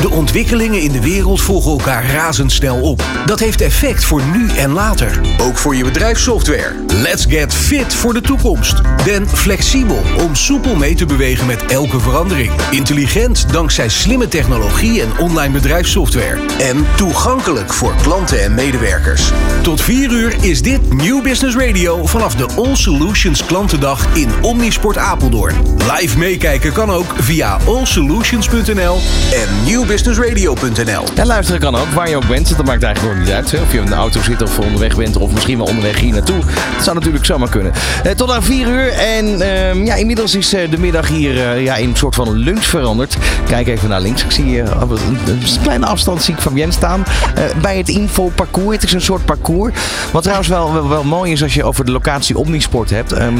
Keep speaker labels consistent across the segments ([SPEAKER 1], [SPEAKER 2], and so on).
[SPEAKER 1] De ontwikkelingen in de wereld volgen elkaar razendsnel op. Dat heeft effect voor nu en later. Ook voor je bedrijfssoftware. Let's get fit voor de toekomst. Ben flexibel om soepel mee te bewegen met elke verandering. Intelligent dankzij slimme technologie en online bedrijfssoftware. En toegankelijk voor klanten en medewerkers. Tot 4 uur is dit New Business Radio vanaf de All Solutions klantendag in Omnisport Apeldoorn. Live meekijken kan ook via allsolutions.nl en newbusinessradio.nl.
[SPEAKER 2] En luisteren kan ook, waar je ook bent. Dat maakt eigenlijk nog niet uit. Of je in de auto zit of onderweg bent. Of misschien wel onderweg hier naartoe. Dat zou natuurlijk zomaar kunnen. Eh, tot aan 4 uur. En ehm, ja, inmiddels is eh, de middag hier eh, ja, in een soort van lunch veranderd. Kijk even naar links. Ik zie op een, een kleine afstand zie ik Fabienne staan. eh, bij het infoparcours. Het is een soort parcours. Wat trouwens wel, wel, mooi is als je over de locatie Omnisport hebt. Ehm,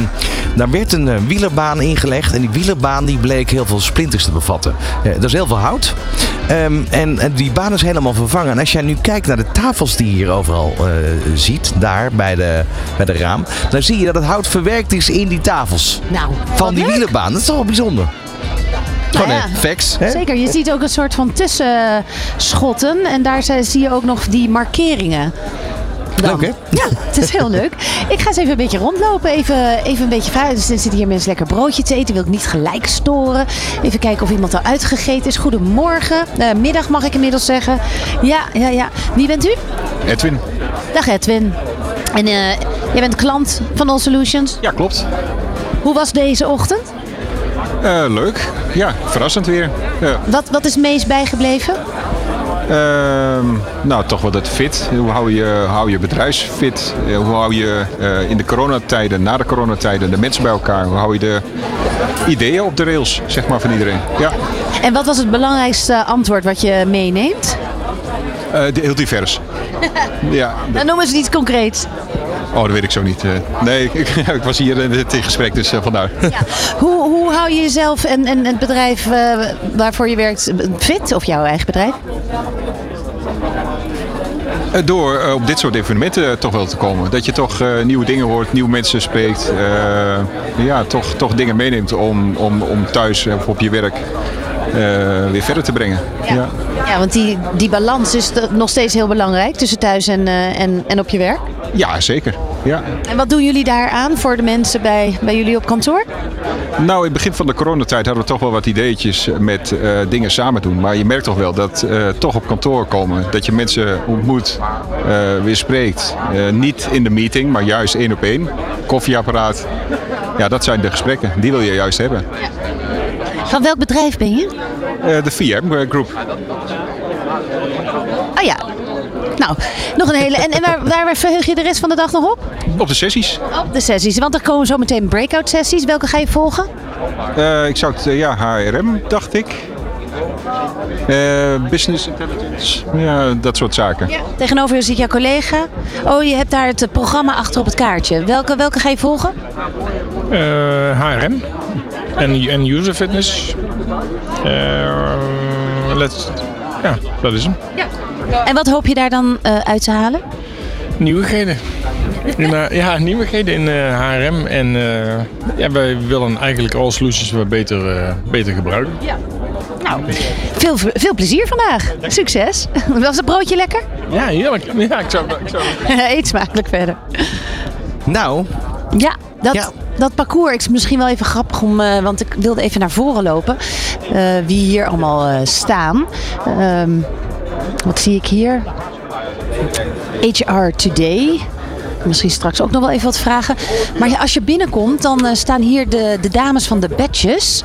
[SPEAKER 2] daar werd een wielerbaan ingelegd. En die wielerbaan die bleek heel veel splinters te bevatten. Dat is heel veel hout. Ehm, en, en die baan is helemaal vervangen. En als jij nu kijkt naar de tafels die je hier overal eh, ziet, daar bij de, bij de raam, dan zie je dat het hout verwerkt is in die tafels.
[SPEAKER 3] Nou,
[SPEAKER 2] Van die
[SPEAKER 3] leuk.
[SPEAKER 2] wielerbaan. Dat is toch wel bijzonder. Gewoon
[SPEAKER 3] ja.
[SPEAKER 2] een facts. Hè?
[SPEAKER 3] Zeker, je ziet ook een soort van tussenschotten. En daar zie je ook nog die markeringen. Dan.
[SPEAKER 2] Leuk, hè?
[SPEAKER 3] Ja, het is heel leuk. Ik ga eens even een beetje rondlopen. Even, even een beetje vragen. Dus er zitten hier mensen lekker broodje te eten. Wil ik niet gelijk storen. Even kijken of iemand al uitgegeten is. Goedemorgen. Eh, middag mag ik inmiddels zeggen. Ja, ja, ja. Wie bent u?
[SPEAKER 4] Edwin.
[SPEAKER 3] Dag Edwin. En eh, jij bent klant van All Solutions.
[SPEAKER 4] Ja, klopt.
[SPEAKER 3] Hoe was deze ochtend?
[SPEAKER 4] Eh, leuk. Ja, verrassend weer. Ja.
[SPEAKER 3] Wat, wat is het meest bijgebleven?
[SPEAKER 4] Ehm, nou, toch wel dat fit. Hoe hou je, hou je bedrijfsfit? Eh, Hoe hou je eh, in de coronatijden, na de coronatijden, de mensen bij elkaar? Hoe hou je de ideeën op de rails, zeg maar, van iedereen? Ja,
[SPEAKER 3] En wat was het belangrijkste antwoord wat je meeneemt?
[SPEAKER 4] Eh, heel divers. ja,
[SPEAKER 3] Dan noemen ze iets concreets.
[SPEAKER 4] oh, dat weet ik zo niet. nee, ik, ik was hier in het gesprek, dus vandaar.
[SPEAKER 3] Hoe, hoe hou je jezelf en, en het bedrijf waarvoor je werkt fit? Of jouw eigen bedrijf?
[SPEAKER 4] Eh, Door eh, op dit soort evenementen eh, toch wel te komen. Dat je toch nieuwe dingen hoort, nieuwe mensen spreekt. ja, toch, toch dingen meeneemt om, om, om thuis of op je werk weer verder te brengen. Ja.
[SPEAKER 3] Ja, want die, die balans is nog steeds heel belangrijk tussen thuis en, en, en op je werk.
[SPEAKER 4] Ja, zeker. Ja.
[SPEAKER 3] En wat doen jullie daar aan voor de mensen bij, bij jullie op kantoor?
[SPEAKER 4] Nou, in het begin van de coronatijd hadden we toch wel wat ideetjes met eh, dingen samen doen. Maar je merkt toch wel dat eh, toch op kantoor komen, dat je mensen ontmoet, eh, weer spreekt. Niet in de meeting, maar juist één op één. Koffieapparaat. Ja, dat zijn de gesprekken. Die wil je juist hebben.
[SPEAKER 3] Van welk bedrijf ben je?
[SPEAKER 4] De VM Group.
[SPEAKER 3] Oh ja. Nou, nog een hele. En, en waar, waar verheug je de rest van de dag nog op?
[SPEAKER 4] Op de sessies.
[SPEAKER 3] Op de sessies. Want er komen zo meteen breakout sessies. Welke ga je volgen?
[SPEAKER 4] Eh, ik zou het, eh, ja, HRM dacht ik. Eh, business intelligence. Ja, dat soort zaken.
[SPEAKER 3] Tegenover je zit jouw collega. Oh, je hebt daar het programma achter op het kaartje. Welke, welke ga je volgen?
[SPEAKER 5] Eh, HRM en, en user fitness. Eh, let's, ja, dat is hem.
[SPEAKER 3] En wat hoop je daar dan eh, uit te halen?
[SPEAKER 5] Nieuwigheden. Eh, ja, nieuwigheden in eh, HRM. En eh, ja, wij willen eigenlijk all solutions weer beter, eh, beter gebruiken.
[SPEAKER 3] Nou, veel, veel plezier vandaag. Succes. Was het broodje lekker?
[SPEAKER 5] Ja, heerlijk. Ja, ik zou, ik zou...
[SPEAKER 3] Eet smakelijk verder.
[SPEAKER 2] Nou,
[SPEAKER 3] Ja, dat,
[SPEAKER 2] Ja.
[SPEAKER 3] dat parcours is misschien wel even grappig om, eh, want ik wilde even naar voren lopen. eh, wie hier allemaal eh, staan. Ehm, wat zie ik hier? HR Today. Misschien straks ook nog wel even wat vragen. Maar als je binnenkomt, dan eh, staan hier de, de dames van de badges.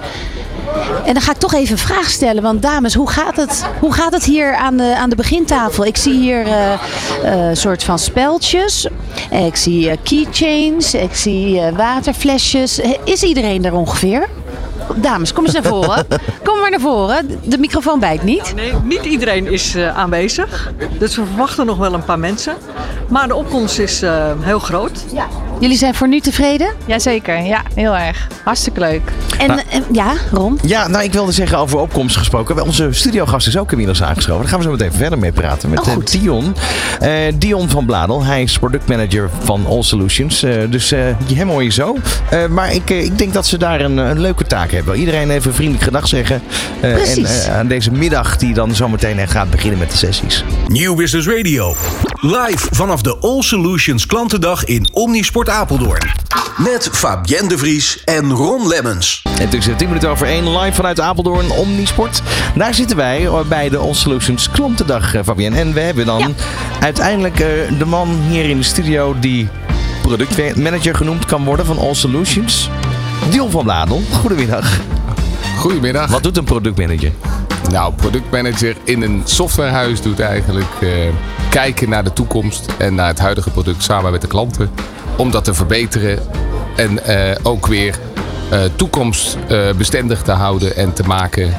[SPEAKER 3] En dan ga ik toch even een vraag stellen. Want dames, hoe gaat het, hoe gaat het hier aan de, aan de begintafel? Ik zie hier eh, eh, een soort van speltjes. Ik zie keychains. Ik zie waterflesjes. Is iedereen er ongeveer? Dames, kom eens naar voren. Kom maar naar voren. De microfoon bijt niet.
[SPEAKER 6] Nee, niet iedereen is eh, aanwezig. Dus we verwachten nog wel een paar mensen. Maar de opkomst is eh, heel groot.
[SPEAKER 3] Ja. Jullie zijn voor nu tevreden?
[SPEAKER 7] Jazeker, ja, heel erg. Hartstikke leuk.
[SPEAKER 3] En
[SPEAKER 2] Nou.
[SPEAKER 3] eh, ja, Ron?
[SPEAKER 2] Ja, nou ik wilde zeggen over opkomst gesproken. Onze studiogast is ook inmiddels aangeschoven. Daar gaan we zo meteen verder mee praten met
[SPEAKER 3] Oh,
[SPEAKER 2] eh,
[SPEAKER 3] goed.
[SPEAKER 2] Dion. Eh, Dion van Bladel. Hij is product manager van All Solutions. Eh, dus eh, hem hoor je zo. Eh, maar ik, ik denk dat ze daar een, een leuke taak hebben. Iedereen even vriendelijk gedag zeggen. Eh, en
[SPEAKER 3] Precies.
[SPEAKER 2] eh, aan deze middag die dan zometeen gaat beginnen met de sessies.
[SPEAKER 1] Nieuw Business Radio. Live vanaf de All Solutions Klantendag in Omnisport Apeldoorn. Met Fabienne de Vries en Ron Lemmens.
[SPEAKER 2] En tussen 10 minuten over 1 live vanuit Apeldoorn Omnisport. Daar zitten wij eh, bij de All Solutions Klantendag, eh, Fabienne. En we hebben dan
[SPEAKER 3] Ja.
[SPEAKER 2] uiteindelijk eh, de man hier in de studio die productmanager genoemd kan worden van All Solutions. Dion van Bladel, goedemiddag.
[SPEAKER 8] Goedemiddag.
[SPEAKER 2] Wat doet een productmanager?
[SPEAKER 8] Nou, productmanager in een softwarehuis doet eigenlijk eh, kijken naar de toekomst en naar het huidige product samen met de klanten. Om dat te verbeteren en eh, ook weer eh, toekomstbestendig te houden en te maken.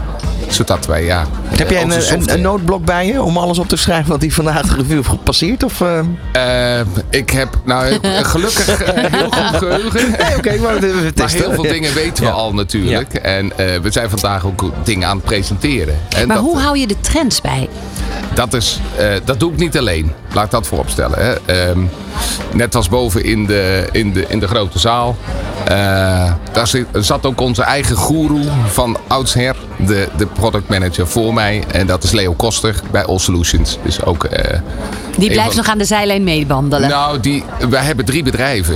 [SPEAKER 8] Zodat wij, ja.
[SPEAKER 2] Heb jij
[SPEAKER 8] eh,
[SPEAKER 2] een, een,
[SPEAKER 8] software-
[SPEAKER 2] een noodblok bij je om alles op te schrijven wat die vandaag de review heeft gepasseerd? Of, eh?
[SPEAKER 8] Eh, ik heb nou gelukkig heel goed geheugen.
[SPEAKER 2] Nee, oké, maar we,
[SPEAKER 8] Maar
[SPEAKER 2] testen.
[SPEAKER 8] heel veel dingen weten we
[SPEAKER 2] Ja.
[SPEAKER 8] al natuurlijk. En eh, we zijn vandaag ook dingen aan het presenteren. En
[SPEAKER 3] Maar
[SPEAKER 8] dat,
[SPEAKER 3] hoe hou je de trends bij?
[SPEAKER 8] Dat, is, eh, dat doe ik niet alleen. Laat ik dat vooropstellen. Hè. Ehm, net als boven in de, in de, in de grote zaal. eh, daar zit, zat ook onze eigen goeroe van oudsher. De, de product manager voor mij. En dat is Leo Koster bij All Solutions. Dus ook, eh,
[SPEAKER 3] Die blijft
[SPEAKER 8] van-
[SPEAKER 3] nog aan de zijlijn meewandelen.
[SPEAKER 8] nou, die, wij hebben drie bedrijven.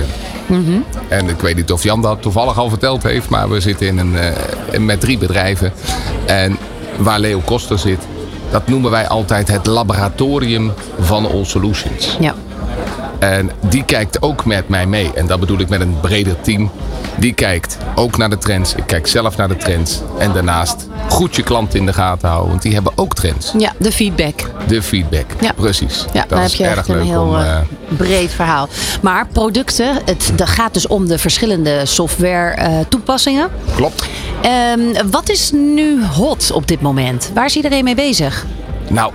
[SPEAKER 8] En ik weet niet of Jan dat toevallig al verteld heeft, maar we zitten in een, met drie bedrijven. En waar Leo Koster zit, dat noemen wij altijd het laboratorium van All Solutions.
[SPEAKER 3] Ja.
[SPEAKER 8] En die kijkt ook met mij mee. En dat bedoel ik met een breder team. Die kijkt ook naar de trends. Ik kijk zelf naar de trends. En daarnaast goed je klant in de gaten houden, want die hebben ook trends.
[SPEAKER 3] ja, de feedback.
[SPEAKER 8] De feedback.
[SPEAKER 3] Ja.
[SPEAKER 8] Precies.
[SPEAKER 3] Ja,
[SPEAKER 8] dat
[SPEAKER 3] dan heb
[SPEAKER 8] is
[SPEAKER 3] je
[SPEAKER 8] erg
[SPEAKER 3] echt een
[SPEAKER 8] leuk
[SPEAKER 3] heel
[SPEAKER 8] om.
[SPEAKER 3] eh,
[SPEAKER 8] eh,
[SPEAKER 3] breed verhaal. Maar producten, het dat gaat dus om de verschillende software eh, toepassingen.
[SPEAKER 8] klopt.
[SPEAKER 3] Ehm, wat is nu hot op dit moment? Waar is iedereen mee bezig?
[SPEAKER 8] Nou,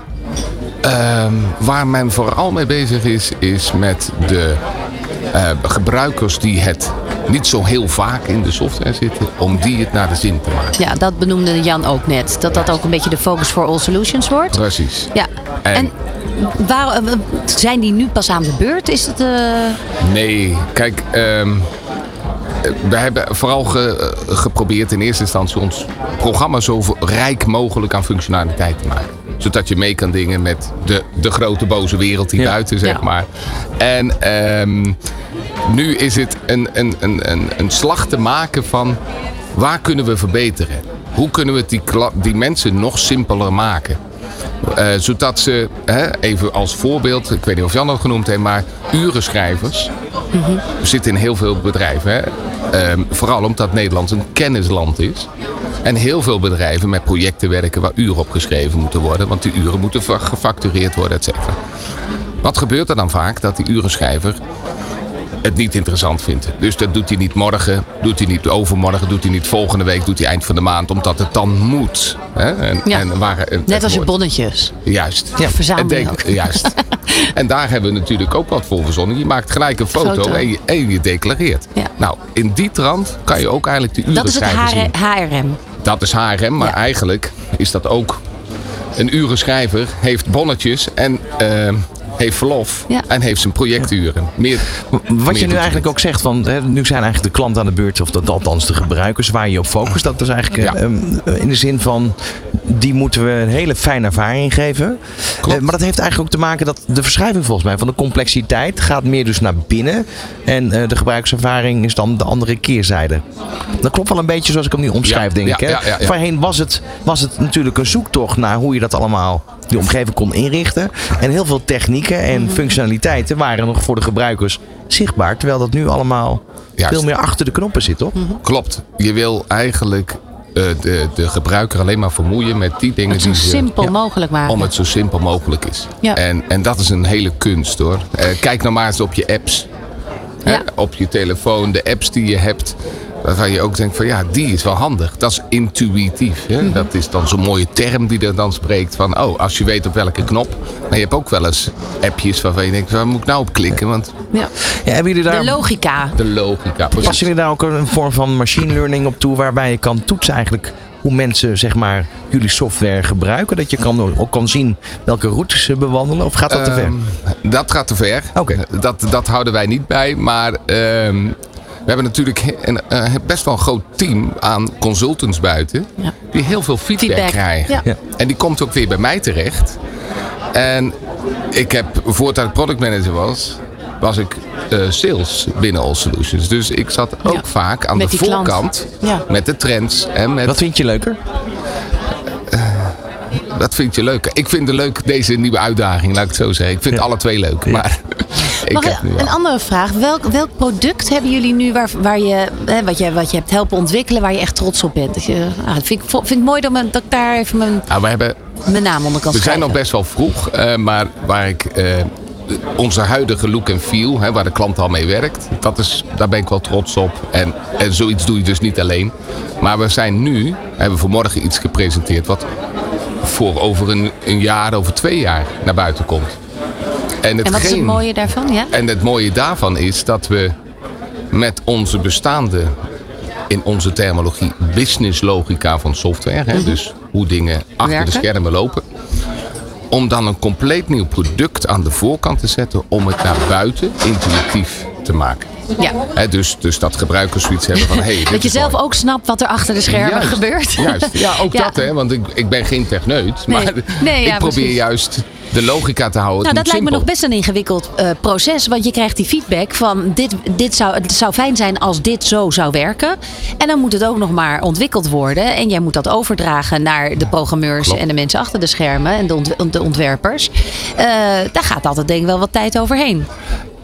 [SPEAKER 8] ehm, waar men vooral mee bezig is, is met de eh, gebruikers die het niet zo heel vaak in de software zitten, om die het naar de zin te maken.
[SPEAKER 3] Ja, dat benoemde Jan ook net. Dat dat ook een beetje de focus voor All Solutions wordt.
[SPEAKER 8] Precies.
[SPEAKER 3] Ja. En,
[SPEAKER 8] En-
[SPEAKER 3] waar, eh, zijn die nu pas aan de beurt? Is het... eh,
[SPEAKER 8] Nee, kijk, ehm, we hebben vooral ge- geprobeerd in eerste instantie ons programma zo rijk mogelijk aan functionaliteit te maken. Zodat je mee kan dingen met de, de grote boze wereld
[SPEAKER 2] Ja.
[SPEAKER 8] buiten, zeg
[SPEAKER 3] Ja.
[SPEAKER 8] maar. En ehm, nu is het een, een, een, een, een slag te maken van waar kunnen we verbeteren? Hoe kunnen we het die, kla- die mensen nog simpeler maken? Eh, zodat ze, hè, even als voorbeeld, ik weet niet of Jan dat genoemd heeft, maar urenschrijvers zitten in heel veel bedrijven. Hè? Ehm, vooral omdat Nederland een kennisland is. En heel veel bedrijven met projecten werken waar uren op geschreven moeten worden. Want die uren moeten gefactureerd worden, et cetera. Wat gebeurt er dan vaak? Dat die urenschrijver het niet interessant vindt. Dus dat doet hij niet morgen, doet hij niet overmorgen, doet hij niet volgende week, doet hij eind van de maand. Omdat het dan moet. Hè? En,
[SPEAKER 3] Ja.
[SPEAKER 8] en waar, het
[SPEAKER 3] net als je bonnetjes.
[SPEAKER 8] Juist.
[SPEAKER 3] Ja, verzamel
[SPEAKER 8] En
[SPEAKER 3] je
[SPEAKER 8] denk-
[SPEAKER 3] ook.
[SPEAKER 8] Juist. en daar hebben we natuurlijk ook wat voor verzonnen. Je maakt gelijk een foto,
[SPEAKER 3] Foto.
[SPEAKER 8] En, je, en je declareert.
[SPEAKER 3] Ja.
[SPEAKER 8] Nou, in die trant kan je ook eigenlijk de uren
[SPEAKER 3] Dat is het
[SPEAKER 8] zien.
[SPEAKER 3] HRM.
[SPEAKER 8] Dat is HRM, maar
[SPEAKER 3] Ja.
[SPEAKER 8] eigenlijk is dat ook een urenschrijver heeft bonnetjes en ehm, heeft verlof
[SPEAKER 3] Ja.
[SPEAKER 8] en heeft zijn projecturen. Meer,
[SPEAKER 2] Wat je nu eigenlijk ook zegt, van, hè, nu zijn eigenlijk de klanten aan de beurt, of dat, althans de gebruikers waar je op focust. Dat is eigenlijk
[SPEAKER 8] Ja.
[SPEAKER 2] eh, ehm, in de zin van, die moeten we een hele fijne ervaring geven. Eh, maar dat heeft eigenlijk ook te maken dat de verschuiving volgens mij van de complexiteit gaat meer dus naar binnen. En eh, de gebruikservaring is dan de andere keerzijde. Dat klopt wel een beetje zoals ik hem nu omschrijf,
[SPEAKER 8] Ja,
[SPEAKER 2] denk
[SPEAKER 8] ja,
[SPEAKER 2] ik. Hè?
[SPEAKER 8] ja.
[SPEAKER 2] Voorheen was het, was het natuurlijk een zoektocht naar hoe je dat allemaal, die omgeving kon inrichten. En heel veel technieken en
[SPEAKER 8] Mhm.
[SPEAKER 2] functionaliteiten waren nog voor de gebruikers zichtbaar. Terwijl dat nu allemaal
[SPEAKER 8] Juist.
[SPEAKER 2] veel meer achter de knoppen zit, toch?
[SPEAKER 8] Klopt. Je wil eigenlijk de, de gebruiker alleen maar vermoeien met die dingen
[SPEAKER 3] Het zo
[SPEAKER 8] die ze...
[SPEAKER 3] simpel mogelijk maken.
[SPEAKER 8] Om het zo simpel mogelijk is.
[SPEAKER 3] Ja.
[SPEAKER 8] En, en dat is een hele kunst hoor. Eh, kijk nou maar eens op je apps. Hè, op je telefoon, de apps die je hebt. Waarvan je ook denkt van ja, die is wel handig. Dat is intuïtief. Hè?
[SPEAKER 3] Mhm.
[SPEAKER 8] Dat is dan zo'n mooie term die er dan spreekt van... oh, als je weet op welke knop. Maar je hebt ook wel eens appjes waarvan je denkt... waar moet ik nou op klikken? Want
[SPEAKER 3] Ja.
[SPEAKER 2] Ja, hebben jullie daar...
[SPEAKER 3] De logica.
[SPEAKER 8] de logica...
[SPEAKER 2] Passen jullie daar ook een vorm van machine learning op toe waarbij je kan toetsen eigenlijk hoe mensen zeg maar jullie software gebruiken? Dat je kan, ook kan zien welke routes ze bewandelen? Of gaat dat te ver?
[SPEAKER 8] Ehm, dat gaat te ver.
[SPEAKER 2] Oké.
[SPEAKER 8] Dat, dat houden wij niet bij. Maar ehm, we hebben natuurlijk een, eh, best wel een groot team aan consultants buiten.
[SPEAKER 3] Ja.
[SPEAKER 8] Die heel veel feedback,
[SPEAKER 3] Feedback,
[SPEAKER 8] krijgen.
[SPEAKER 3] ja.
[SPEAKER 2] Ja.
[SPEAKER 8] En die komt ook weer bij mij terecht. En ik heb, voordat ik product manager was, was ik eh, sales binnen All Solutions. Dus ik zat ook
[SPEAKER 3] Ja.
[SPEAKER 8] vaak aan
[SPEAKER 3] Met
[SPEAKER 8] de voorkant.
[SPEAKER 3] Ja.
[SPEAKER 8] Met de trends. En met
[SPEAKER 2] Wat vind je leuker?
[SPEAKER 8] Dat vind je leuk. Ik vind het leuk, deze nieuwe uitdaging, laat ik het zo zeggen. Ik vind
[SPEAKER 2] Ja.
[SPEAKER 8] alle twee leuk. Maar ik
[SPEAKER 3] Mag
[SPEAKER 8] heb nu
[SPEAKER 3] een andere vraag. Welk, welk product hebben jullie nu waar, waar je, hè, wat, je, wat je hebt helpen ontwikkelen, waar je echt trots op bent? Dat, je, ah, vind, ik, vind ik mooi dat, me- dat ik daar even mijn,
[SPEAKER 8] Nou, we, hebben,
[SPEAKER 3] mijn naam onder kan
[SPEAKER 8] we zijn
[SPEAKER 3] schrijven.
[SPEAKER 8] nog best wel vroeg, eh, maar waar ik eh, onze huidige look en feel, hè, waar de klant al mee werkt, dat is, daar ben ik wel trots op. En, en zoiets doe je dus niet alleen. Maar we zijn nu, hebben vanmorgen iets gepresenteerd wat voor over een, een jaar, over twee jaar naar buiten komt.
[SPEAKER 3] En wat is het mooie daarvan? Ja?
[SPEAKER 8] En het mooie daarvan is dat we met onze bestaande, in onze terminologie, business logica van software, hè, dus hoe dingen achter
[SPEAKER 3] Werken.
[SPEAKER 8] de schermen lopen, om dan een compleet nieuw product aan de voorkant te zetten om het naar buiten intuïtief te maken.
[SPEAKER 3] Ja.
[SPEAKER 8] Hè, dus, dus dat gebruikers zoiets hebben van hey,
[SPEAKER 3] Dat je zelf
[SPEAKER 8] mooi.
[SPEAKER 3] ook snapt wat er achter de schermen
[SPEAKER 8] Juist,
[SPEAKER 3] gebeurt.
[SPEAKER 8] Juist. Ja, ook
[SPEAKER 3] Ja.
[SPEAKER 8] dat hè, want ik, ik ben geen techneut,
[SPEAKER 3] Nee.
[SPEAKER 8] maar
[SPEAKER 3] Nee, ja,
[SPEAKER 8] ik probeer
[SPEAKER 3] precies.
[SPEAKER 8] juist de logica te houden.
[SPEAKER 3] Nou, dat lijkt me nog best een ingewikkeld eh, proces. Want je krijgt die feedback van dit, dit zou, het zou fijn zijn als dit zo zou werken. En dan moet het ook nog maar ontwikkeld worden. En jij moet dat overdragen naar de programmeurs
[SPEAKER 8] Klopt.
[SPEAKER 3] en de mensen achter de schermen en de, ont- de ontwerpers. Eh, daar gaat altijd denk ik wel wat tijd overheen.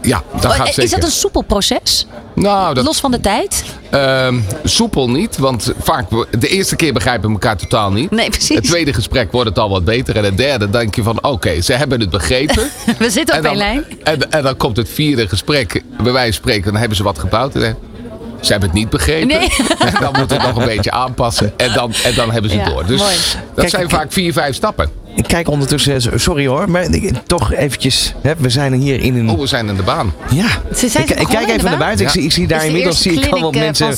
[SPEAKER 8] Ja, dat gaat
[SPEAKER 3] is
[SPEAKER 8] zeker.
[SPEAKER 3] dat een soepel proces?
[SPEAKER 8] Nou, dat,
[SPEAKER 3] Los van de tijd?
[SPEAKER 8] Ehm, soepel niet, want vaak de eerste keer begrijpen we elkaar totaal niet.
[SPEAKER 3] Nee, precies.
[SPEAKER 8] Het tweede gesprek wordt het al wat beter. En het derde denk je van oké, ze hebben het begrepen.
[SPEAKER 3] We zitten op één lijn.
[SPEAKER 8] en, en dan komt het vierde gesprek, bij wijze van spreken, dan hebben ze wat gebouwd. En ze hebben het niet begrepen.
[SPEAKER 3] Nee.
[SPEAKER 8] En dan moet het nog een beetje aanpassen. En dan, en dan hebben ze het
[SPEAKER 3] Ja,
[SPEAKER 8] door. Dus
[SPEAKER 3] mooi.
[SPEAKER 8] dat
[SPEAKER 2] Kijk,
[SPEAKER 8] zijn vaak vier, vijf stappen.
[SPEAKER 2] Ik kijk ondertussen, sorry hoor, maar ik- toch eventjes. Hè, we zijn hier in een.
[SPEAKER 8] Oh, we zijn in de baan.
[SPEAKER 2] Ja,
[SPEAKER 3] Ze zijn
[SPEAKER 2] ik, ik kijk even naar
[SPEAKER 3] baan?
[SPEAKER 2] buiten. Ik,
[SPEAKER 8] Ja.
[SPEAKER 2] zie, ik zie daar inmiddels zie ik al wat
[SPEAKER 3] eh,
[SPEAKER 2] mensen.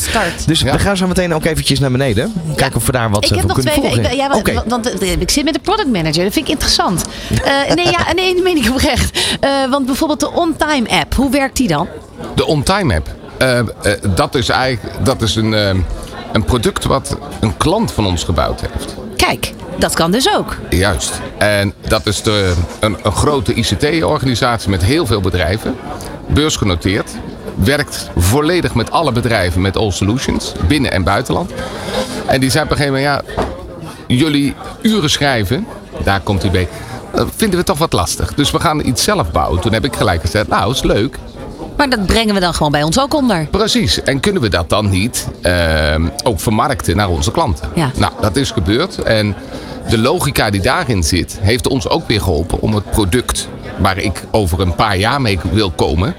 [SPEAKER 2] Dus
[SPEAKER 8] Ja.
[SPEAKER 2] we gaan zo meteen ook eventjes naar beneden. Kijken of we daar wat
[SPEAKER 3] Ik
[SPEAKER 2] eh,
[SPEAKER 3] heb
[SPEAKER 2] van
[SPEAKER 3] nog
[SPEAKER 2] kunnen
[SPEAKER 3] twee
[SPEAKER 2] volgen.
[SPEAKER 3] ik, ja,
[SPEAKER 2] Oké.
[SPEAKER 3] want, want, eh, ik zit met de product manager. Dat vind ik interessant. Eh, nee, ja, nee, dat meen ik oprecht. Eh, want bijvoorbeeld de on-time app. Hoe werkt die dan?
[SPEAKER 8] De on-time app. Eh, eh, dat is eigenlijk dat is een, eh, een product wat een klant van ons gebouwd heeft.
[SPEAKER 3] Kijk, dat kan dus ook.
[SPEAKER 8] Juist. En dat is de, een, een grote ICT-organisatie met heel veel bedrijven. Beursgenoteerd. Werkt volledig met alle bedrijven met All Solutions. Binnen- en buitenland. En die zei op een gegeven moment... Ja, jullie uren schrijven. Daar komt hij bij. Dat vinden we toch wat lastig. Dus we gaan iets zelf bouwen. Toen heb ik gelijk gezegd... Nou, is leuk.
[SPEAKER 3] Maar dat brengen we dan gewoon bij ons ook onder.
[SPEAKER 8] Precies. En kunnen we dat dan niet ehm, ook vermarkten naar onze klanten?
[SPEAKER 3] Ja.
[SPEAKER 8] Nou, dat is gebeurd. En de logica die daarin zit, heeft ons ook weer geholpen om het product waar ik over een paar jaar mee wil komen.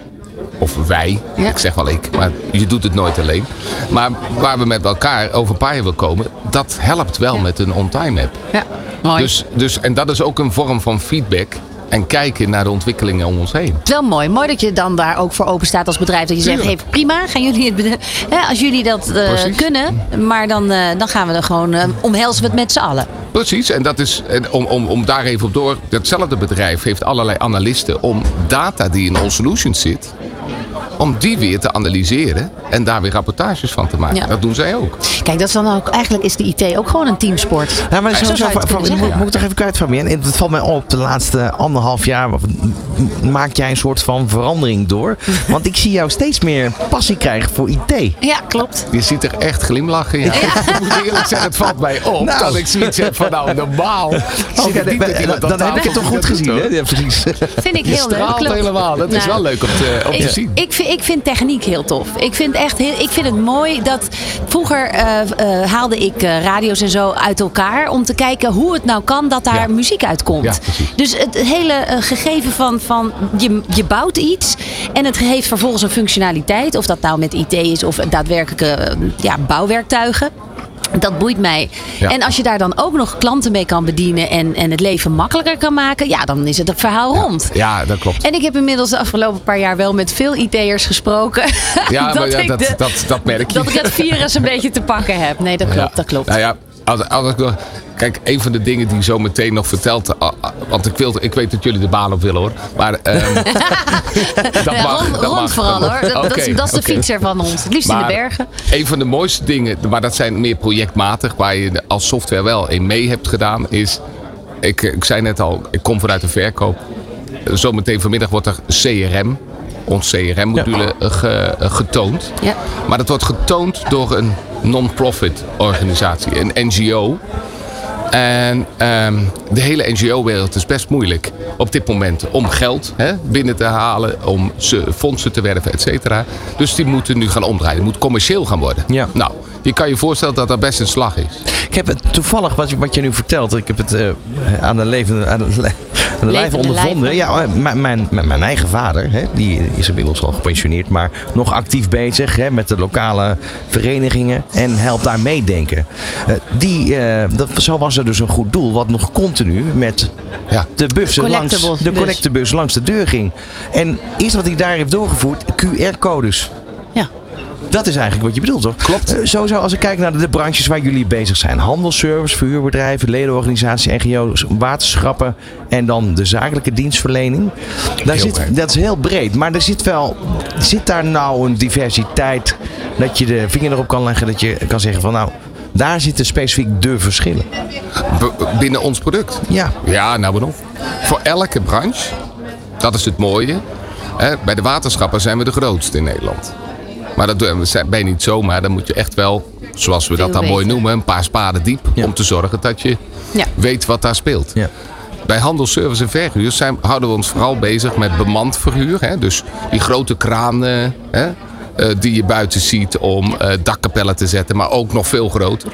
[SPEAKER 8] Of wij,
[SPEAKER 3] Ja.
[SPEAKER 8] ik zeg wel ik, maar je doet het nooit alleen. Maar waar we met elkaar over een paar jaar willen komen, dat helpt wel met een on-time app.
[SPEAKER 3] Ja, mooi.
[SPEAKER 8] Dus, dus, en dat is ook een vorm van feedback en kijken naar de ontwikkelingen om ons heen.
[SPEAKER 3] Het is wel mooi. Mooi dat je dan daar ook voor open staat als bedrijf. Dat je zegt, hey, prima, gaan jullie het hè, als jullie dat eh, kunnen. Maar dan, eh, dan gaan we er gewoon, eh, omhelzen we het met z'n allen.
[SPEAKER 8] Precies, en dat is en om, om, om daar even op door. Datzelfde bedrijf heeft allerlei analisten om data die in All Solutions zit, om die weer te analyseren en daar weer rapportages van te maken.
[SPEAKER 3] Ja.
[SPEAKER 8] Dat doen zij ook.
[SPEAKER 3] Kijk, dat is dan ook, eigenlijk is de IT ook gewoon een teamsport.
[SPEAKER 2] Ja, maar
[SPEAKER 3] Zo
[SPEAKER 2] zo,
[SPEAKER 3] zou je het
[SPEAKER 2] van,
[SPEAKER 3] kunnen
[SPEAKER 2] moet, moet ik toch even kwijt, Het valt mij op, de laatste anderhalf jaar maak jij een soort van verandering door. Want ik zie jou steeds meer passie krijgen voor IT.
[SPEAKER 3] Ja, klopt.
[SPEAKER 8] Je ziet er echt glimlachen. Ja. Ik moet eerlijk zeggen, het valt mij op
[SPEAKER 2] Nou.
[SPEAKER 8] dat ik zoiets heb van nou normaal.
[SPEAKER 2] Oh, dan, heb ik het toch goed gezien, hè? Ja, precies.
[SPEAKER 3] Vind ik
[SPEAKER 8] Je
[SPEAKER 3] heel leuk.
[SPEAKER 8] straalt
[SPEAKER 3] klopt.
[SPEAKER 8] helemaal. Dat is
[SPEAKER 3] Nou,
[SPEAKER 8] wel leuk om te, om te
[SPEAKER 3] Ik,
[SPEAKER 8] zien.
[SPEAKER 3] Ik vind ik vind techniek heel tof. Ik vind, echt heel, ik vind het mooi dat vroeger eh, eh, haalde ik eh, radio's en zo uit elkaar om te kijken hoe het nou kan dat daar
[SPEAKER 8] Ja.
[SPEAKER 3] muziek uitkomt.
[SPEAKER 8] Ja,
[SPEAKER 3] dus het hele gegeven van, van je, je bouwt iets en het heeft vervolgens een functionaliteit. Of dat nou met IT is of daadwerkelijke ja, bouwwerktuigen. Dat boeit mij.
[SPEAKER 8] Ja.
[SPEAKER 3] En als je daar dan ook nog klanten mee kan bedienen en, en het leven makkelijker kan maken, ja, dan is het het verhaal rond.
[SPEAKER 8] Ja, dat klopt.
[SPEAKER 3] En ik heb inmiddels de afgelopen paar jaar wel met veel IT'ers gesproken.
[SPEAKER 8] Ja, maar ja,
[SPEAKER 3] ik
[SPEAKER 8] dat,
[SPEAKER 3] de-
[SPEAKER 8] dat, dat merk je.
[SPEAKER 3] dat ik het virus een beetje te pakken heb. Nee, dat klopt,
[SPEAKER 8] Ja.
[SPEAKER 3] dat klopt.
[SPEAKER 8] Nou ja, als, als ik nog- kijk, een van de dingen die zo meteen nog vertelt. ah, ah, Want ik, wil, ik weet dat jullie de baan op willen hoor. Maar ehm, dat mag.
[SPEAKER 3] rond,
[SPEAKER 8] dat mag,
[SPEAKER 3] vooral
[SPEAKER 8] dat
[SPEAKER 3] hoor. Dat, dat is,
[SPEAKER 8] Oké,
[SPEAKER 3] dat is de fietser van ons. Het liefst in de bergen.
[SPEAKER 8] Een van de mooiste dingen, maar dat zijn meer projectmatig, waar je als software wel in mee hebt gedaan, is. Ik, ik zei net al, ik kom vanuit de verkoop. Zometeen vanmiddag wordt er CRM, ons CRM-module, ge- getoond.
[SPEAKER 3] Ja.
[SPEAKER 8] Maar dat wordt getoond door een non-profit organisatie, een NGO. En ehm, de hele NGO-wereld is best moeilijk op dit moment om geld hè, binnen te halen, om ze, fondsen te werven, et cetera. Dus die moeten nu gaan omdraaien. Het moet commercieel gaan worden.
[SPEAKER 2] Ja.
[SPEAKER 8] Nou, je kan je voorstellen dat dat best een slag is.
[SPEAKER 2] Ik heb het toevallig, wat je, wat je nu vertelt, ik heb het eh, aan de levende, aan de, le- aan de lijf ondervonden. Ja, eh, mijn, mijn, eigen vader, hè, die is inmiddels al gepensioneerd, maar nog actief bezig hè, met de lokale verenigingen en helpt daar meedenken. Eh, die, eh, dat, zo was er dus een goed doel, wat nog continu met
[SPEAKER 8] Ja.
[SPEAKER 2] de bussen langs de collectebus langs de deur ging. En eerst wat hij daar heeft doorgevoerd, QR-codes. Dat is eigenlijk wat je bedoelt, toch? Klopt. sowieso, als ik kijk naar de, de branches waar jullie bezig zijn: handelsservice, verhuurbedrijven, ledenorganisaties, NGO's, waterschappen en dan de zakelijke dienstverlening. Daar
[SPEAKER 8] Heel
[SPEAKER 2] zit,
[SPEAKER 8] breed.
[SPEAKER 2] dat is heel breed, maar er zit wel, zit daar nou een diversiteit dat je de vinger erop kan leggen, dat je kan zeggen van nou, daar zitten specifiek de verschillen.
[SPEAKER 8] B- binnen ons product.
[SPEAKER 2] Ja.
[SPEAKER 8] Ja, nou waarom? Voor elke branche, dat is het mooie. Hè, bij de waterschappen zijn we de grootste in Nederland. Maar dat zijn- ben je niet zomaar. Dan moet je echt wel, zoals we dat dan mooi noemen, een paar spaden diep.
[SPEAKER 2] Ja.
[SPEAKER 8] Om te zorgen dat je
[SPEAKER 3] Ja.
[SPEAKER 8] weet wat daar speelt.
[SPEAKER 2] Ja.
[SPEAKER 8] Bij handel, service en verhuur zijn, houden we ons vooral bezig met bemand verhuur. Hè? Dus die grote kranen hè? eh, die je buiten ziet om eh, dakkapellen te zetten, maar ook nog veel groter.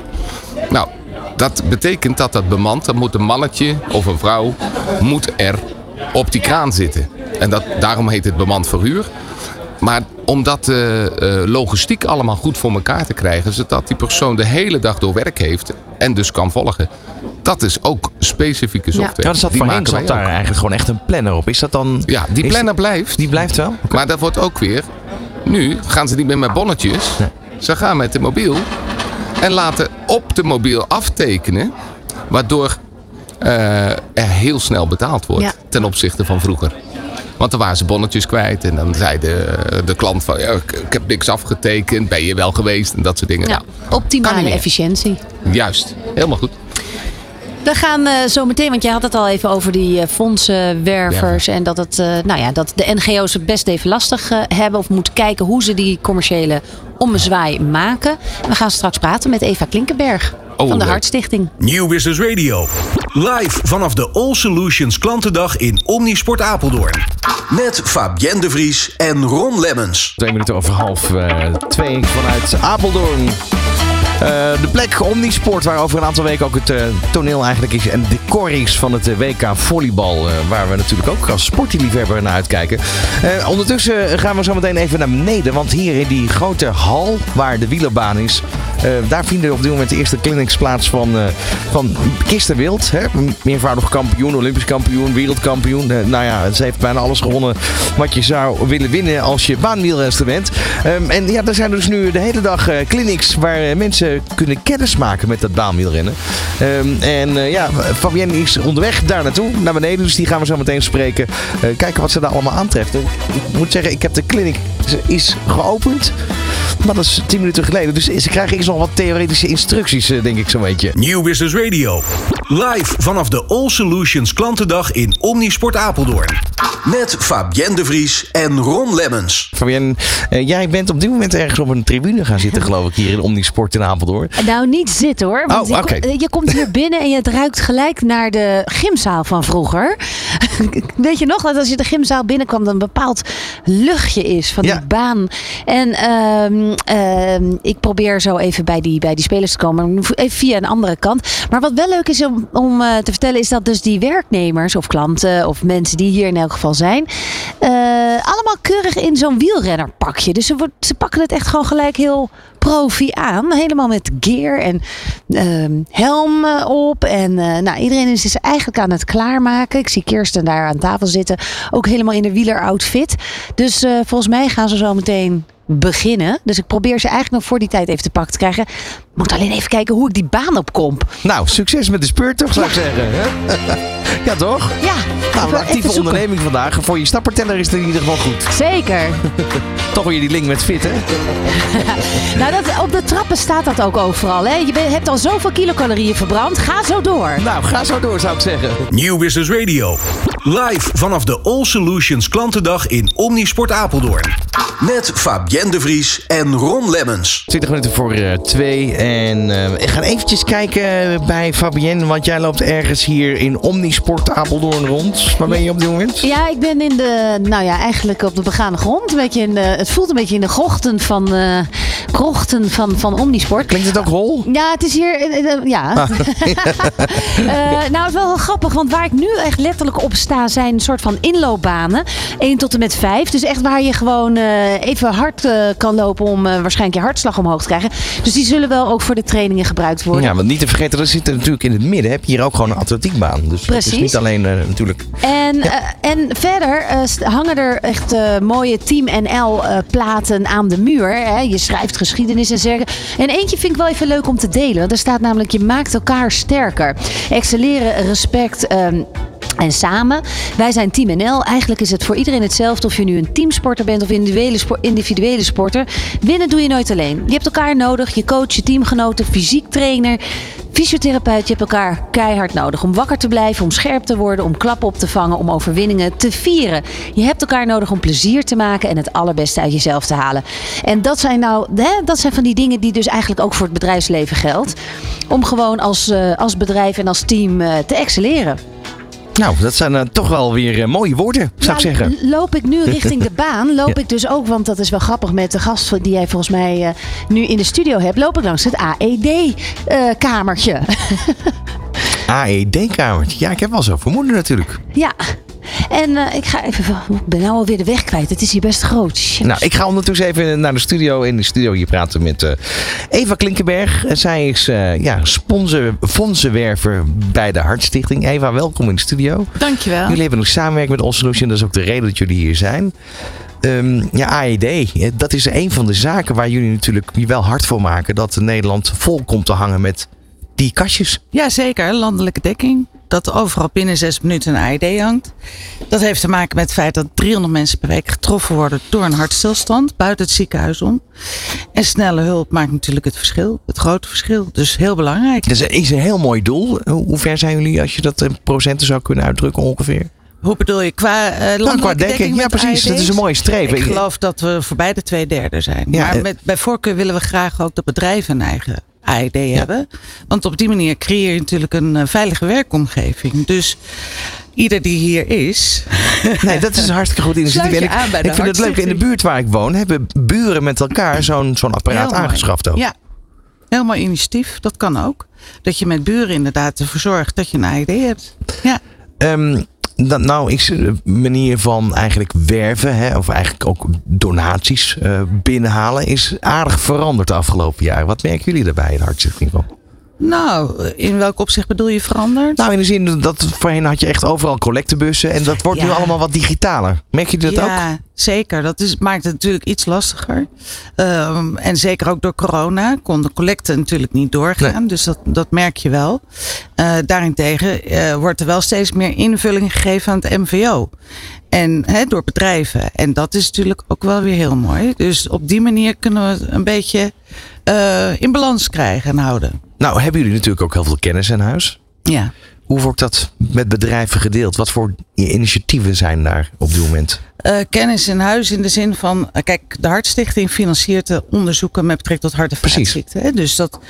[SPEAKER 8] Nou, dat betekent dat dat bemand, dan moet een mannetje of een vrouw moet er op die kraan zitten. En dat, daarom heet het bemand verhuur. Maar om dat eh, eh, logistiek allemaal goed voor elkaar te krijgen, zodat die persoon de hele dag door werk heeft en dus kan volgen. Dat is ook specifieke software.
[SPEAKER 2] Ja, er zat voorheen
[SPEAKER 8] maken
[SPEAKER 2] zat daar
[SPEAKER 8] ook.
[SPEAKER 2] eigenlijk gewoon echt een planner op. Is dat dan...
[SPEAKER 8] Ja, die
[SPEAKER 2] is-
[SPEAKER 8] planner blijft.
[SPEAKER 2] Die blijft wel?
[SPEAKER 8] Maar dat wordt ook weer. Nu gaan ze niet meer met bonnetjes. Ze gaan met de mobiel. En laten op de mobiel aftekenen. Waardoor eh, er heel snel betaald wordt.
[SPEAKER 3] Ja.
[SPEAKER 8] Ten opzichte van vroeger. Want dan waren ze bonnetjes kwijt. En dan zei de, de klant van... Ja, ik, ik heb niks afgetekend. Ben je wel geweest? En dat soort dingen.
[SPEAKER 3] Ja,
[SPEAKER 8] Nou,
[SPEAKER 3] optimale efficiëntie.
[SPEAKER 8] juist. Helemaal goed.
[SPEAKER 3] We gaan eh, zo meteen, want jij had het al even over die eh, fondsenwervers. En dat, het, eh, nou ja, dat de NGO's het best even lastig eh, hebben. Of moeten kijken hoe ze die commerciële ommezwaai maken. We gaan straks praten met Eva Klinkenberg
[SPEAKER 8] Oh,
[SPEAKER 3] van de. Hartstichting.
[SPEAKER 1] Nieuw Business Radio. Live vanaf de All Solutions klantendag in Omnisport Apeldoorn. Met Fabienne de Vries en Ron Lemmens.
[SPEAKER 2] Twee minuten over half eh, twee vanuit Apeldoorn. Eh, de plek Omnisport, waar over een aantal weken ook het eh, toneel eigenlijk is en decor is van het WK volleybal. waar we natuurlijk ook als sportliefhebber naar uitkijken. Ondertussen gaan we zo meteen even naar beneden. Want hier in die grote hal waar de wielerbaan is. Eh, daar vinden op dit moment de eerste clinics plaats van, eh van Kirsten Wild. Hè? Meervoudig kampioen, Olympisch kampioen, wereldkampioen. Eh, nou ja, ze heeft bijna alles gewonnen wat je zou willen winnen als je baanwielrenster bent. Ehm, en ja, er zijn dus nu de hele dag clinics waar mensen kunnen kennis maken met dat baanwielrennen. Ehm, en ja, Fabienne is onderweg daar naartoe, naar beneden. Dus die gaan we zo meteen spreken. Kijken wat ze daar allemaal aantreft. Ik moet zeggen, ik heb de clinic is geopend. Maar dat is 10 minuten geleden. Dus ze krijgen eerst nog wat theoretische instructies, eh, denk ik zo'n beetje.
[SPEAKER 1] Nieuw Business Radio. Live vanaf de All Solutions klantendag in Omnisport Apeldoorn. Met Fabienne de Vries en Ron Lemmens.
[SPEAKER 2] Fabienne, eh, jij bent op dit moment ergens op een tribune gaan zitten, geloof ik, hier in Omnisport in Apeldoorn.
[SPEAKER 3] Nou, niet zitten hoor. Want
[SPEAKER 2] Oh,
[SPEAKER 3] je,
[SPEAKER 2] oké.
[SPEAKER 3] kom- je komt hier binnen en het ruikt gelijk naar de gymzaal van vroeger. Weet je nog dat als je de gymzaal binnenkwam, dan een bepaald luchtje is van
[SPEAKER 2] Ja.
[SPEAKER 3] die baan. En ehm, ehm, ik probeer zo even bij die, bij die spelers te komen, even via een andere kant. Maar wat wel leuk is om, om eh, te vertellen, is dat dus die werknemers of klanten of mensen die hier in elk geval zijn, eh, allemaal keurig in zo'n wielrennerpakje. Dus ze, wordt- ze pakken het echt gewoon gelijk heel profi aan. Helemaal met gear en ehm, helm op. En eh, nou, iedereen is dus eigenlijk aan het klaarmaken. Ik zie Kirsten aan tafel zitten. Ook helemaal in de wieleroutfit. Dus eh, volgens mij gaan ze zo meteen beginnen. Dus ik probeer ze eigenlijk nog voor die tijd even te pakken te krijgen. Moet alleen even kijken hoe ik die baan opkom.
[SPEAKER 2] Nou, succes met de spurt toch, zou ik zeggen. hè? ja, toch?
[SPEAKER 3] Ja,
[SPEAKER 2] Nou, een actieve onderneming vandaag. Voor je stapperteller is het in ieder geval goed.
[SPEAKER 3] Zeker.
[SPEAKER 2] Toch weer die link met fit, hè?
[SPEAKER 3] Nou, dat, op de trappen staat dat ook overal. Hè? Je hebt al zoveel kilocalorieën verbrand. Ga zo door.
[SPEAKER 2] Nou, ga zo door, zou ik zeggen.
[SPEAKER 1] Nieuw Business Radio. Live vanaf de All Solutions klantendag in Omnisport Apeldoorn. Met Fabienne de Vries en Ron Lemmens.
[SPEAKER 2] 20 minuten voor eh, twee. En eh we gaan eventjes kijken bij Fabienne. Want jij loopt ergens hier in Omnisport Apeldoorn rond. Waar ben je op dit moment?
[SPEAKER 3] Ja, ik ben in de, nou ja, eigenlijk op de begane grond. Een beetje in de, het voelt een beetje in de grochten van, eh krochten van, van Omnisport.
[SPEAKER 2] Klinkt het ook hol?
[SPEAKER 3] Ja, het is hier, eh, eh, ja. Eh, nou, het is wel heel grappig, want waar ik nu echt letterlijk op sta zijn een soort van inloopbanen. 1 tot en met 5. Dus echt waar je gewoon even hard kan lopen om waarschijnlijk je hartslag omhoog te krijgen. Dus die zullen wel ook voor de trainingen gebruikt worden.
[SPEAKER 2] Ja, want niet te vergeten, er zit er natuurlijk in het midden. Heb je hier ook gewoon een atletiekbaan. Dus het
[SPEAKER 3] Precies.
[SPEAKER 2] is niet alleen eh, natuurlijk.
[SPEAKER 3] En, eh, en verder eh, hangen er echt mooie Team NL eh, platen aan de muur. Hè. Je schrijft geschiedenis en zeggen. En eentje vind ik wel even leuk om te delen. Want er staat namelijk je maakt elkaar sterker. Excelleren, respect. ehm, en samen, wij zijn Team NL. Eigenlijk is het voor iedereen hetzelfde of je nu een teamsporter bent of individuele, individuele sporter. Winnen doe je nooit alleen. Je hebt elkaar nodig, je coach, je teamgenoten, fysiek trainer, fysiotherapeut. Je hebt elkaar keihard nodig om wakker te blijven, om scherp te worden, om klappen op te vangen, om overwinningen te vieren. Je hebt elkaar nodig om plezier te maken en het allerbeste uit jezelf te halen. En dat zijn nou, hè, dat zijn van die dingen die dus eigenlijk ook voor het bedrijfsleven geldt. Om gewoon als, eh, als bedrijf en als team eh, te excelleren.
[SPEAKER 2] Nou, dat zijn eh, toch wel weer eh, mooie woorden, zou ik
[SPEAKER 3] Nou,
[SPEAKER 2] zeggen.
[SPEAKER 3] Loop ik nu richting de baan, loop ik dus ook, want dat is wel grappig met de gast die jij volgens mij eh, nu in de studio hebt, loop ik langs het AED-kamertje.
[SPEAKER 2] AED-kamertje. Ja, ik heb wel zo vermoeden natuurlijk.
[SPEAKER 3] ja. En eh, ik ga even, ik ben nou alweer de weg kwijt. Het is hier best groot. Shit.
[SPEAKER 2] Nou, ik ga ondertussen even naar de studio. In de studio hier praten met eh, Eva Klinkenberg. Eh, Zij is eh, ja, sponsor, fondsenwerver bij de Hartstichting. Eva, welkom in de studio.
[SPEAKER 7] Dankjewel.
[SPEAKER 2] Jullie hebben een samenwerking met All Solution. Dat is ook de reden dat jullie hier zijn. Ehm, ja, AED, dat is een van de zaken waar jullie natuurlijk je wel hard voor maken. Dat Nederland vol komt te hangen met die kastjes.
[SPEAKER 9] Jazeker, landelijke dekking. Dat overal binnen zes minuten een AED hangt. Dat heeft te maken met het feit dat 300 mensen per week getroffen worden door een hartstilstand buiten het ziekenhuis om. En snelle hulp maakt natuurlijk het verschil, het grote verschil. Dus heel belangrijk.
[SPEAKER 2] Dat is, een heel mooi doel. Hoe, ver zijn jullie als je dat in procenten zou kunnen uitdrukken ongeveer?
[SPEAKER 9] Hoe bedoel je? Qua, eh landelijke
[SPEAKER 2] dekking,
[SPEAKER 9] dekking
[SPEAKER 2] ja precies. Dat is een mooie streven.
[SPEAKER 9] Ik geloof dat we voorbij de twee derde zijn.
[SPEAKER 2] Ja,
[SPEAKER 9] maar
[SPEAKER 2] eh,
[SPEAKER 9] met, bij voorkeur willen we graag ook dat bedrijven een eigen AED hebben. Want op die manier creëer je natuurlijk een eh, veilige werkomgeving. Dus ieder die hier is.
[SPEAKER 2] Nee, dat is een hartstikke goed initiatief. Ik ik vind het leuk, in de buurt waar ik woon hebben buren met elkaar zo'n zo'n apparaat
[SPEAKER 9] Heel mooi.
[SPEAKER 2] aangeschaft ook.
[SPEAKER 9] Ja, heel mooi initiatief. Dat kan ook. Dat je met buren inderdaad ervoor zorgt dat je een AED hebt. Ja.
[SPEAKER 2] Ehm, nou, de manier van eigenlijk werven, hè, of eigenlijk ook donaties eh, binnenhalen, is aardig veranderd de afgelopen jaren. Wat merken jullie daarbij, de hartstichting van?
[SPEAKER 9] Nou, in welk opzicht bedoel je veranderd?
[SPEAKER 2] Nou, in de zin dat voorheen had je echt overal collectebussen en dat wordt nu allemaal wat digitaler. Merk je dat ook?
[SPEAKER 9] ja, zeker. Dat is, maakt het natuurlijk iets lastiger. Ehm, en zeker ook door corona kon de collecte natuurlijk niet doorgaan. Dus dat, dat merk je wel. Eh, daarentegen eh, wordt er wel steeds meer invulling gegeven aan het MVO. En door bedrijven. En dat is natuurlijk ook wel weer heel mooi. Dus op die manier kunnen we een beetje eh, in balans krijgen en houden.
[SPEAKER 2] Nou, hebben jullie natuurlijk ook heel veel kennis in huis.
[SPEAKER 9] Ja.
[SPEAKER 2] Hoe wordt dat met bedrijven gedeeld? Wat voor initiatieven zijn daar op dit moment?
[SPEAKER 9] Eh, kennis in huis in de zin van, eh, kijk, de Hartstichting financiert de onderzoeken met betrekking tot hart- en vaatziekten. hè. Dus dat,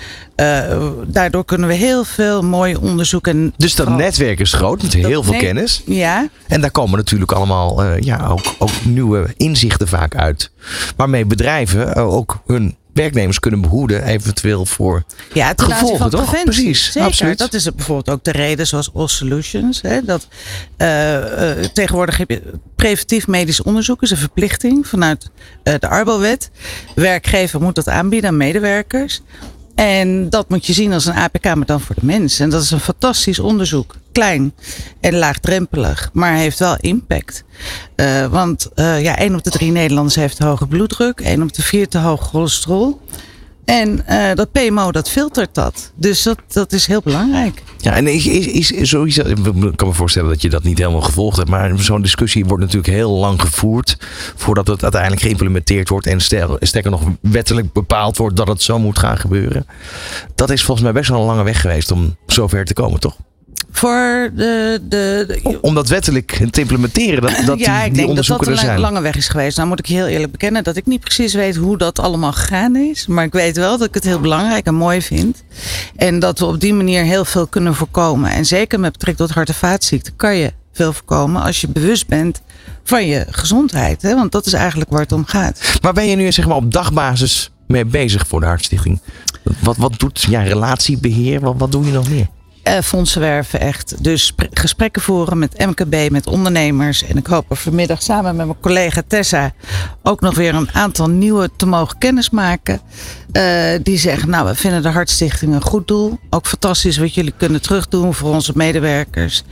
[SPEAKER 9] daardoor kunnen we heel veel mooie onderzoeken.
[SPEAKER 2] Dus dat netwerk is groot met heel veel kennis.
[SPEAKER 9] Ja,
[SPEAKER 2] En daar komen natuurlijk allemaal ja, ook, ook nieuwe inzichten vaak uit. Waarmee bedrijven ook hun werknemers kunnen behoeden, eventueel voor
[SPEAKER 9] ja ten aanzien
[SPEAKER 2] gevolgen,
[SPEAKER 9] van
[SPEAKER 2] toch?
[SPEAKER 9] preventie.
[SPEAKER 2] Precies,
[SPEAKER 9] Zeker.
[SPEAKER 2] absoluut.
[SPEAKER 9] Dat is bijvoorbeeld ook de reden, zoals All Solutions. Hè, dat, eh, eh, tegenwoordig heb je preventief medisch onderzoek, is een verplichting vanuit eh, de Arbowet. Werkgever moet dat aanbieden aan medewerkers. En dat moet je zien als een APK, maar dan voor de mens. En dat is een fantastisch onderzoek. Klein en laagdrempelig, maar heeft wel impact. Eh, want eh, ja, 1 op de 3 Nederlanders heeft hoge bloeddruk, 1 op de 4 te hoog cholesterol. En eh, dat PMO, dat filtert dat. Dus dat, dat is heel belangrijk.
[SPEAKER 2] Ja, en is, is, is sowieso, ik kan me voorstellen dat je dat niet helemaal gevolgd hebt, maar zo'n discussie wordt natuurlijk heel lang gevoerd voordat het uiteindelijk geïmplementeerd wordt en sterker nog wettelijk bepaald wordt dat het zo moet gaan gebeuren. Dat is volgens mij best wel een lange weg geweest om zover te komen, toch?
[SPEAKER 9] Voor de, de, de-
[SPEAKER 2] Om dat wettelijk te implementeren, dat, dat
[SPEAKER 9] ja,
[SPEAKER 2] die,
[SPEAKER 9] ik
[SPEAKER 2] die
[SPEAKER 9] denk dat dat een
[SPEAKER 2] zijn.
[SPEAKER 9] lange weg is geweest. Nou moet ik heel eerlijk bekennen dat ik niet precies weet hoe dat allemaal gegaan is. Maar ik weet wel dat ik het heel belangrijk en mooi vind. En dat we op die manier heel veel kunnen voorkomen. En zeker met betrekking tot hart- en vaatziekten kan je veel voorkomen als je bewust bent van je gezondheid. Hè? Want dat is eigenlijk waar het om gaat.
[SPEAKER 2] Waar ben je nu zeg maar, op dagbasis mee bezig voor de Hartstichting? Wat, wat doet ja, relatiebeheer? Wat, wat doe je nog meer?
[SPEAKER 9] Eh, fondsen werven echt. Dus spre- gesprekken voeren met MKB, met ondernemers. En ik hoop er vanmiddag samen met mijn collega Tessa ook nog weer een aantal nieuwe te mogen kennismaken. Eh, die zeggen, nou we vinden de Hartstichting een goed doel. Ook fantastisch wat jullie kunnen terugdoen voor onze medewerkers.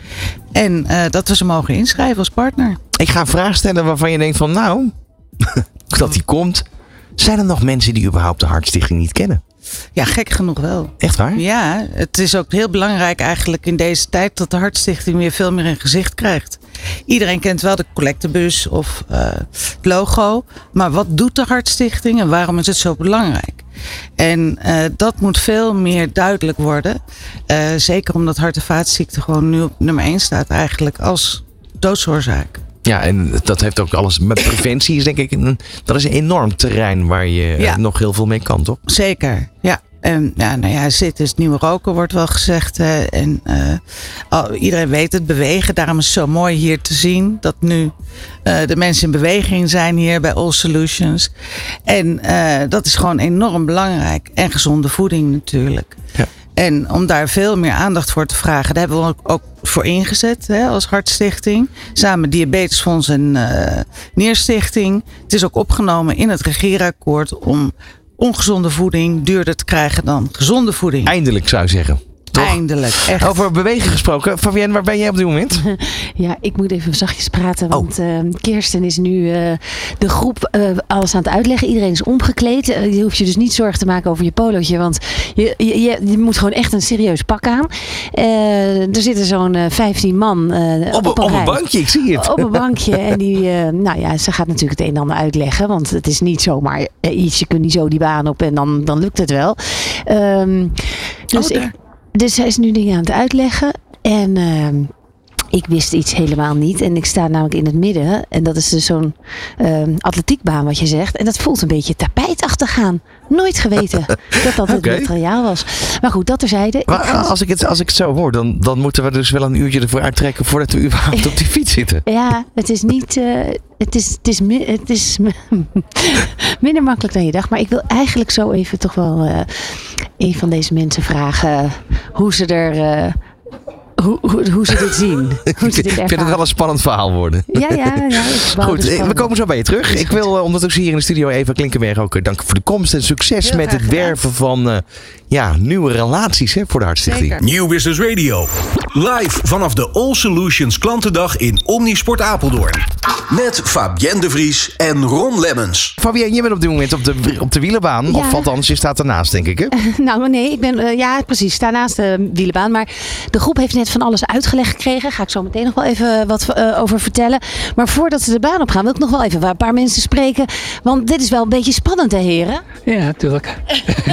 [SPEAKER 9] En eh, dat we ze mogen inschrijven als partner.
[SPEAKER 2] Ik ga een vraag stellen waarvan je denkt van nou, dat die komt. Zijn er nog mensen die überhaupt de Hartstichting niet kennen?
[SPEAKER 9] Ja, gek genoeg wel.
[SPEAKER 2] Echt waar?
[SPEAKER 9] Ja, het is ook heel belangrijk eigenlijk in deze tijd dat de Hartstichting weer veel meer een gezicht krijgt. Iedereen kent wel de collectebus of eh, het logo. Maar wat doet de Hartstichting en waarom is het zo belangrijk? En eh, dat moet veel meer duidelijk worden. Eh, zeker omdat hart- en vaatziekten gewoon nu op nummer 1 staat eigenlijk als doodsoorzaak.
[SPEAKER 2] Ja, en dat heeft ook alles met preventie. Is denk ik een, dat is een enorm terrein waar je eh,
[SPEAKER 9] Ja.
[SPEAKER 2] nog heel veel mee kan, toch?
[SPEAKER 9] Zeker, ja. En ja, nou ja, zitten is het nieuwe roken, wordt wel gezegd. Hè. En eh, al- iedereen weet het, bewegen. Daarom is het zo mooi hier te zien dat nu eh, de mensen in beweging zijn hier bij All Solutions. En dat is gewoon enorm belangrijk. En gezonde voeding natuurlijk.
[SPEAKER 2] Ja.
[SPEAKER 9] En om daar veel meer aandacht voor te vragen, daar hebben we ook, voor ingezet hè, als Hartstichting. Samen Diabetesfonds en eh Neerstichting. Het is ook opgenomen in het regeerakkoord om ongezonde voeding duurder te krijgen dan gezonde voeding.
[SPEAKER 2] Eindelijk zou je zeggen. Toch?
[SPEAKER 9] Eindelijk, echt.
[SPEAKER 2] Over bewegen gesproken. Fabienne, waar ben jij op dit moment?
[SPEAKER 3] Ja, ik moet even zachtjes praten,
[SPEAKER 2] Oh.
[SPEAKER 3] want eh, Kirsten is nu eh, de groep eh, alles aan het uitleggen. Iedereen is omgekleed. Eh, je hoeft je dus niet zorgen te maken over je polootje, want je, je, je, je moet gewoon echt een serieus pak aan. Eh, er zitten zo'n eh, 15 man eh,
[SPEAKER 2] Op, een- op een bankje, ik zie het.
[SPEAKER 3] Op een bankje. En die, eh, nou ja, ze gaat natuurlijk het een en ander uitleggen. Want het is niet zomaar iets. Je kunt niet zo die baan op en dan, dan lukt het wel. Ehm, dus,
[SPEAKER 9] Oh, daar.
[SPEAKER 3] ik, dus zij is nu dingen aan het uitleggen. En ehm, ik wist iets helemaal niet. En ik sta namelijk in het midden. En dat is dus zo'n ehm, atletiekbaan wat je zegt. En dat voelt een beetje tapijtachtig aan. Nooit geweten dat dat het materiaal was. Maar goed, dat terzijde.
[SPEAKER 2] Maar als ik, het, als ik het zo hoor, dan, dan moeten we dus wel een uurtje ervoor uittrekken voordat we überhaupt op die fiets zitten.
[SPEAKER 3] Ja, het is niet. eh, het is, het is, het is minder makkelijk dan je dacht. Maar ik wil eigenlijk zo even toch wel eh, een van deze mensen vragen hoe ze er. eh, hoe, hoe, hoe ze dit zien. Hoe ze dit
[SPEAKER 2] Ik vind het wel een spannend verhaal worden.
[SPEAKER 3] Ja, ja, ja. ik
[SPEAKER 2] Goed, we komen zo bij je terug. Ik wil eh, ondertussen hier in de studio Eva Klinkenberg ook eh, danken voor de komst en succes
[SPEAKER 9] Heel
[SPEAKER 2] met het werven van eh, ja, nieuwe relaties hè, voor de Hartstichting.
[SPEAKER 1] Nieuw Business Radio. Live vanaf de All Solutions Klantendag in Omnisport Apeldoorn. Met Fabienne de Vries en Ron Lemmens.
[SPEAKER 2] Fabienne, je bent op dit moment op de, op de wielenbaan.
[SPEAKER 3] Ja.
[SPEAKER 2] Of althans, je staat ernaast, denk ik. Hè?
[SPEAKER 3] Nou, nee, ik ben. ja, precies. Sta naast de wielenbaan. Maar de groep heeft net net van alles uitgelegd gekregen. Ga ik zo meteen nog wel even wat eh, over vertellen. Maar voordat ze de baan op gaan, wil ik nog wel even een paar mensen spreken. Want dit is wel een beetje spannend, hè, heren?
[SPEAKER 10] Ja, natuurlijk.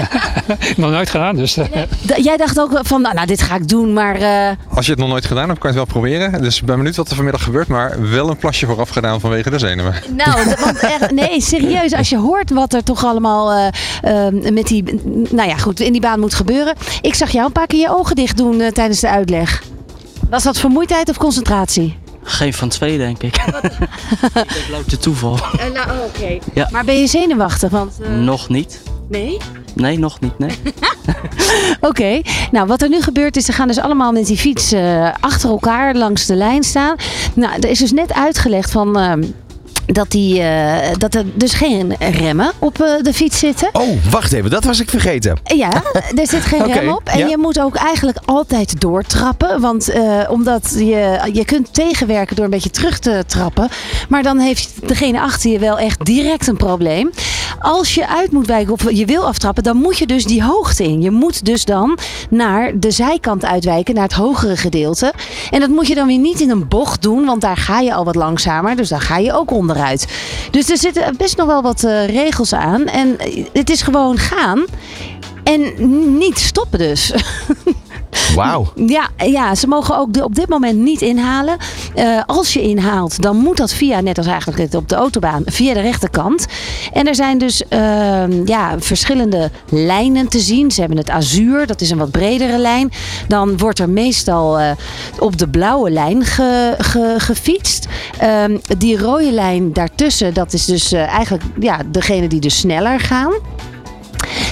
[SPEAKER 10] nog nooit gedaan, dus. eh,
[SPEAKER 3] jij dacht ook van, nou, nou, dit ga ik doen, maar... eh,
[SPEAKER 11] Als je het nog nooit gedaan hebt, kan je het wel proberen. Dus ik ben benieuwd wat er vanmiddag gebeurt, maar wel een plasje vooraf gedaan vanwege de zenuwen.
[SPEAKER 3] Nou, want echt, nee, serieus. Als je hoort wat er toch allemaal eh, eh, met die, nou ja, goed, in die baan moet gebeuren. Ik zag jou een paar keer je ogen dicht doen eh, tijdens de uitleg. Was dat vermoeidheid of concentratie?
[SPEAKER 12] Geen van twee, denk ik. ik heb louter toeval.
[SPEAKER 3] nou, oké.
[SPEAKER 12] Ja.
[SPEAKER 3] Maar ben je zenuwachtig? Want, eh,
[SPEAKER 12] Nog niet.
[SPEAKER 3] Nee?
[SPEAKER 12] Nee, nog niet, nee.
[SPEAKER 3] Oké, nou wat er nu gebeurt is, ze gaan dus allemaal met die fiets eh, achter elkaar langs de lijn staan. Nou, er is dus net uitgelegd van... dat, die, eh, dat er dus geen remmen op eh, de fiets zitten.
[SPEAKER 2] Oh, wacht even, dat was ik vergeten.
[SPEAKER 3] Ja, er zit geen rem op. En
[SPEAKER 2] ja.
[SPEAKER 3] je moet ook eigenlijk altijd doortrappen. Want eh, omdat je, je kunt tegenwerken door een beetje terug te trappen. Maar dan heeft degene achter je wel echt direct een probleem. Als je uit moet wijken of je wil aftrappen, dan moet je dus die hoogte in. Je moet dus dan naar de zijkant uitwijken, naar het hogere gedeelte. En dat moet je dan weer niet in een bocht doen, want daar ga je al wat langzamer. Dus daar ga je ook Dus er zitten best nog wel wat eh, regels aan. En eh, het is gewoon gaan. En niet stoppen dus.
[SPEAKER 2] Wauw.
[SPEAKER 3] Ja, ja, ze mogen ook op dit moment niet inhalen. Eh, als je inhaalt, dan moet dat via, net als eigenlijk op de autobaan, via de rechterkant. En er zijn dus ehm, ja, verschillende lijnen te zien. Ze hebben het azuur, dat is een wat bredere lijn. Dan wordt er meestal eh, op de blauwe lijn ge, ge- gefietst. Ehm, die rode lijn daartussen, dat is dus eh, eigenlijk ja, degene die dus sneller gaan.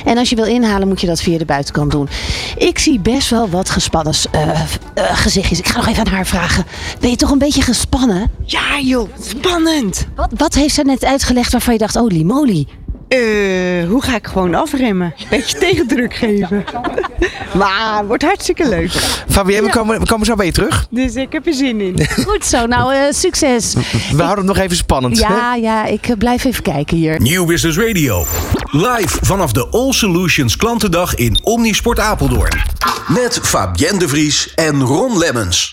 [SPEAKER 3] En als je wil inhalen, moet je dat via de buitenkant doen. Ik zie best wel wat gespannen eh, eh, gezichtjes. Ik ga nog even aan haar vragen. Ben je toch een beetje gespannen?
[SPEAKER 13] Ja joh, spannend.
[SPEAKER 3] Wat, wat heeft ze net uitgelegd waarvan je dacht, oh limoli?
[SPEAKER 13] Eh, hoe ga ik gewoon afremmen? Beetje tegendruk geven. maar wordt hartstikke leuk.
[SPEAKER 2] Fabienne, we, komen, we komen zo bij je terug.
[SPEAKER 13] Dus ik heb er zin in.
[SPEAKER 3] Goed zo, nou eh, succes.
[SPEAKER 2] We houden het nog even spannend.
[SPEAKER 3] Ja, ja, ik eh, blijf even kijken hier.
[SPEAKER 1] Nieuw Business Radio. Live vanaf de All Solutions klantendag in Omnisport Apeldoorn. Met Fabienne de Vries en Ron Lemmens.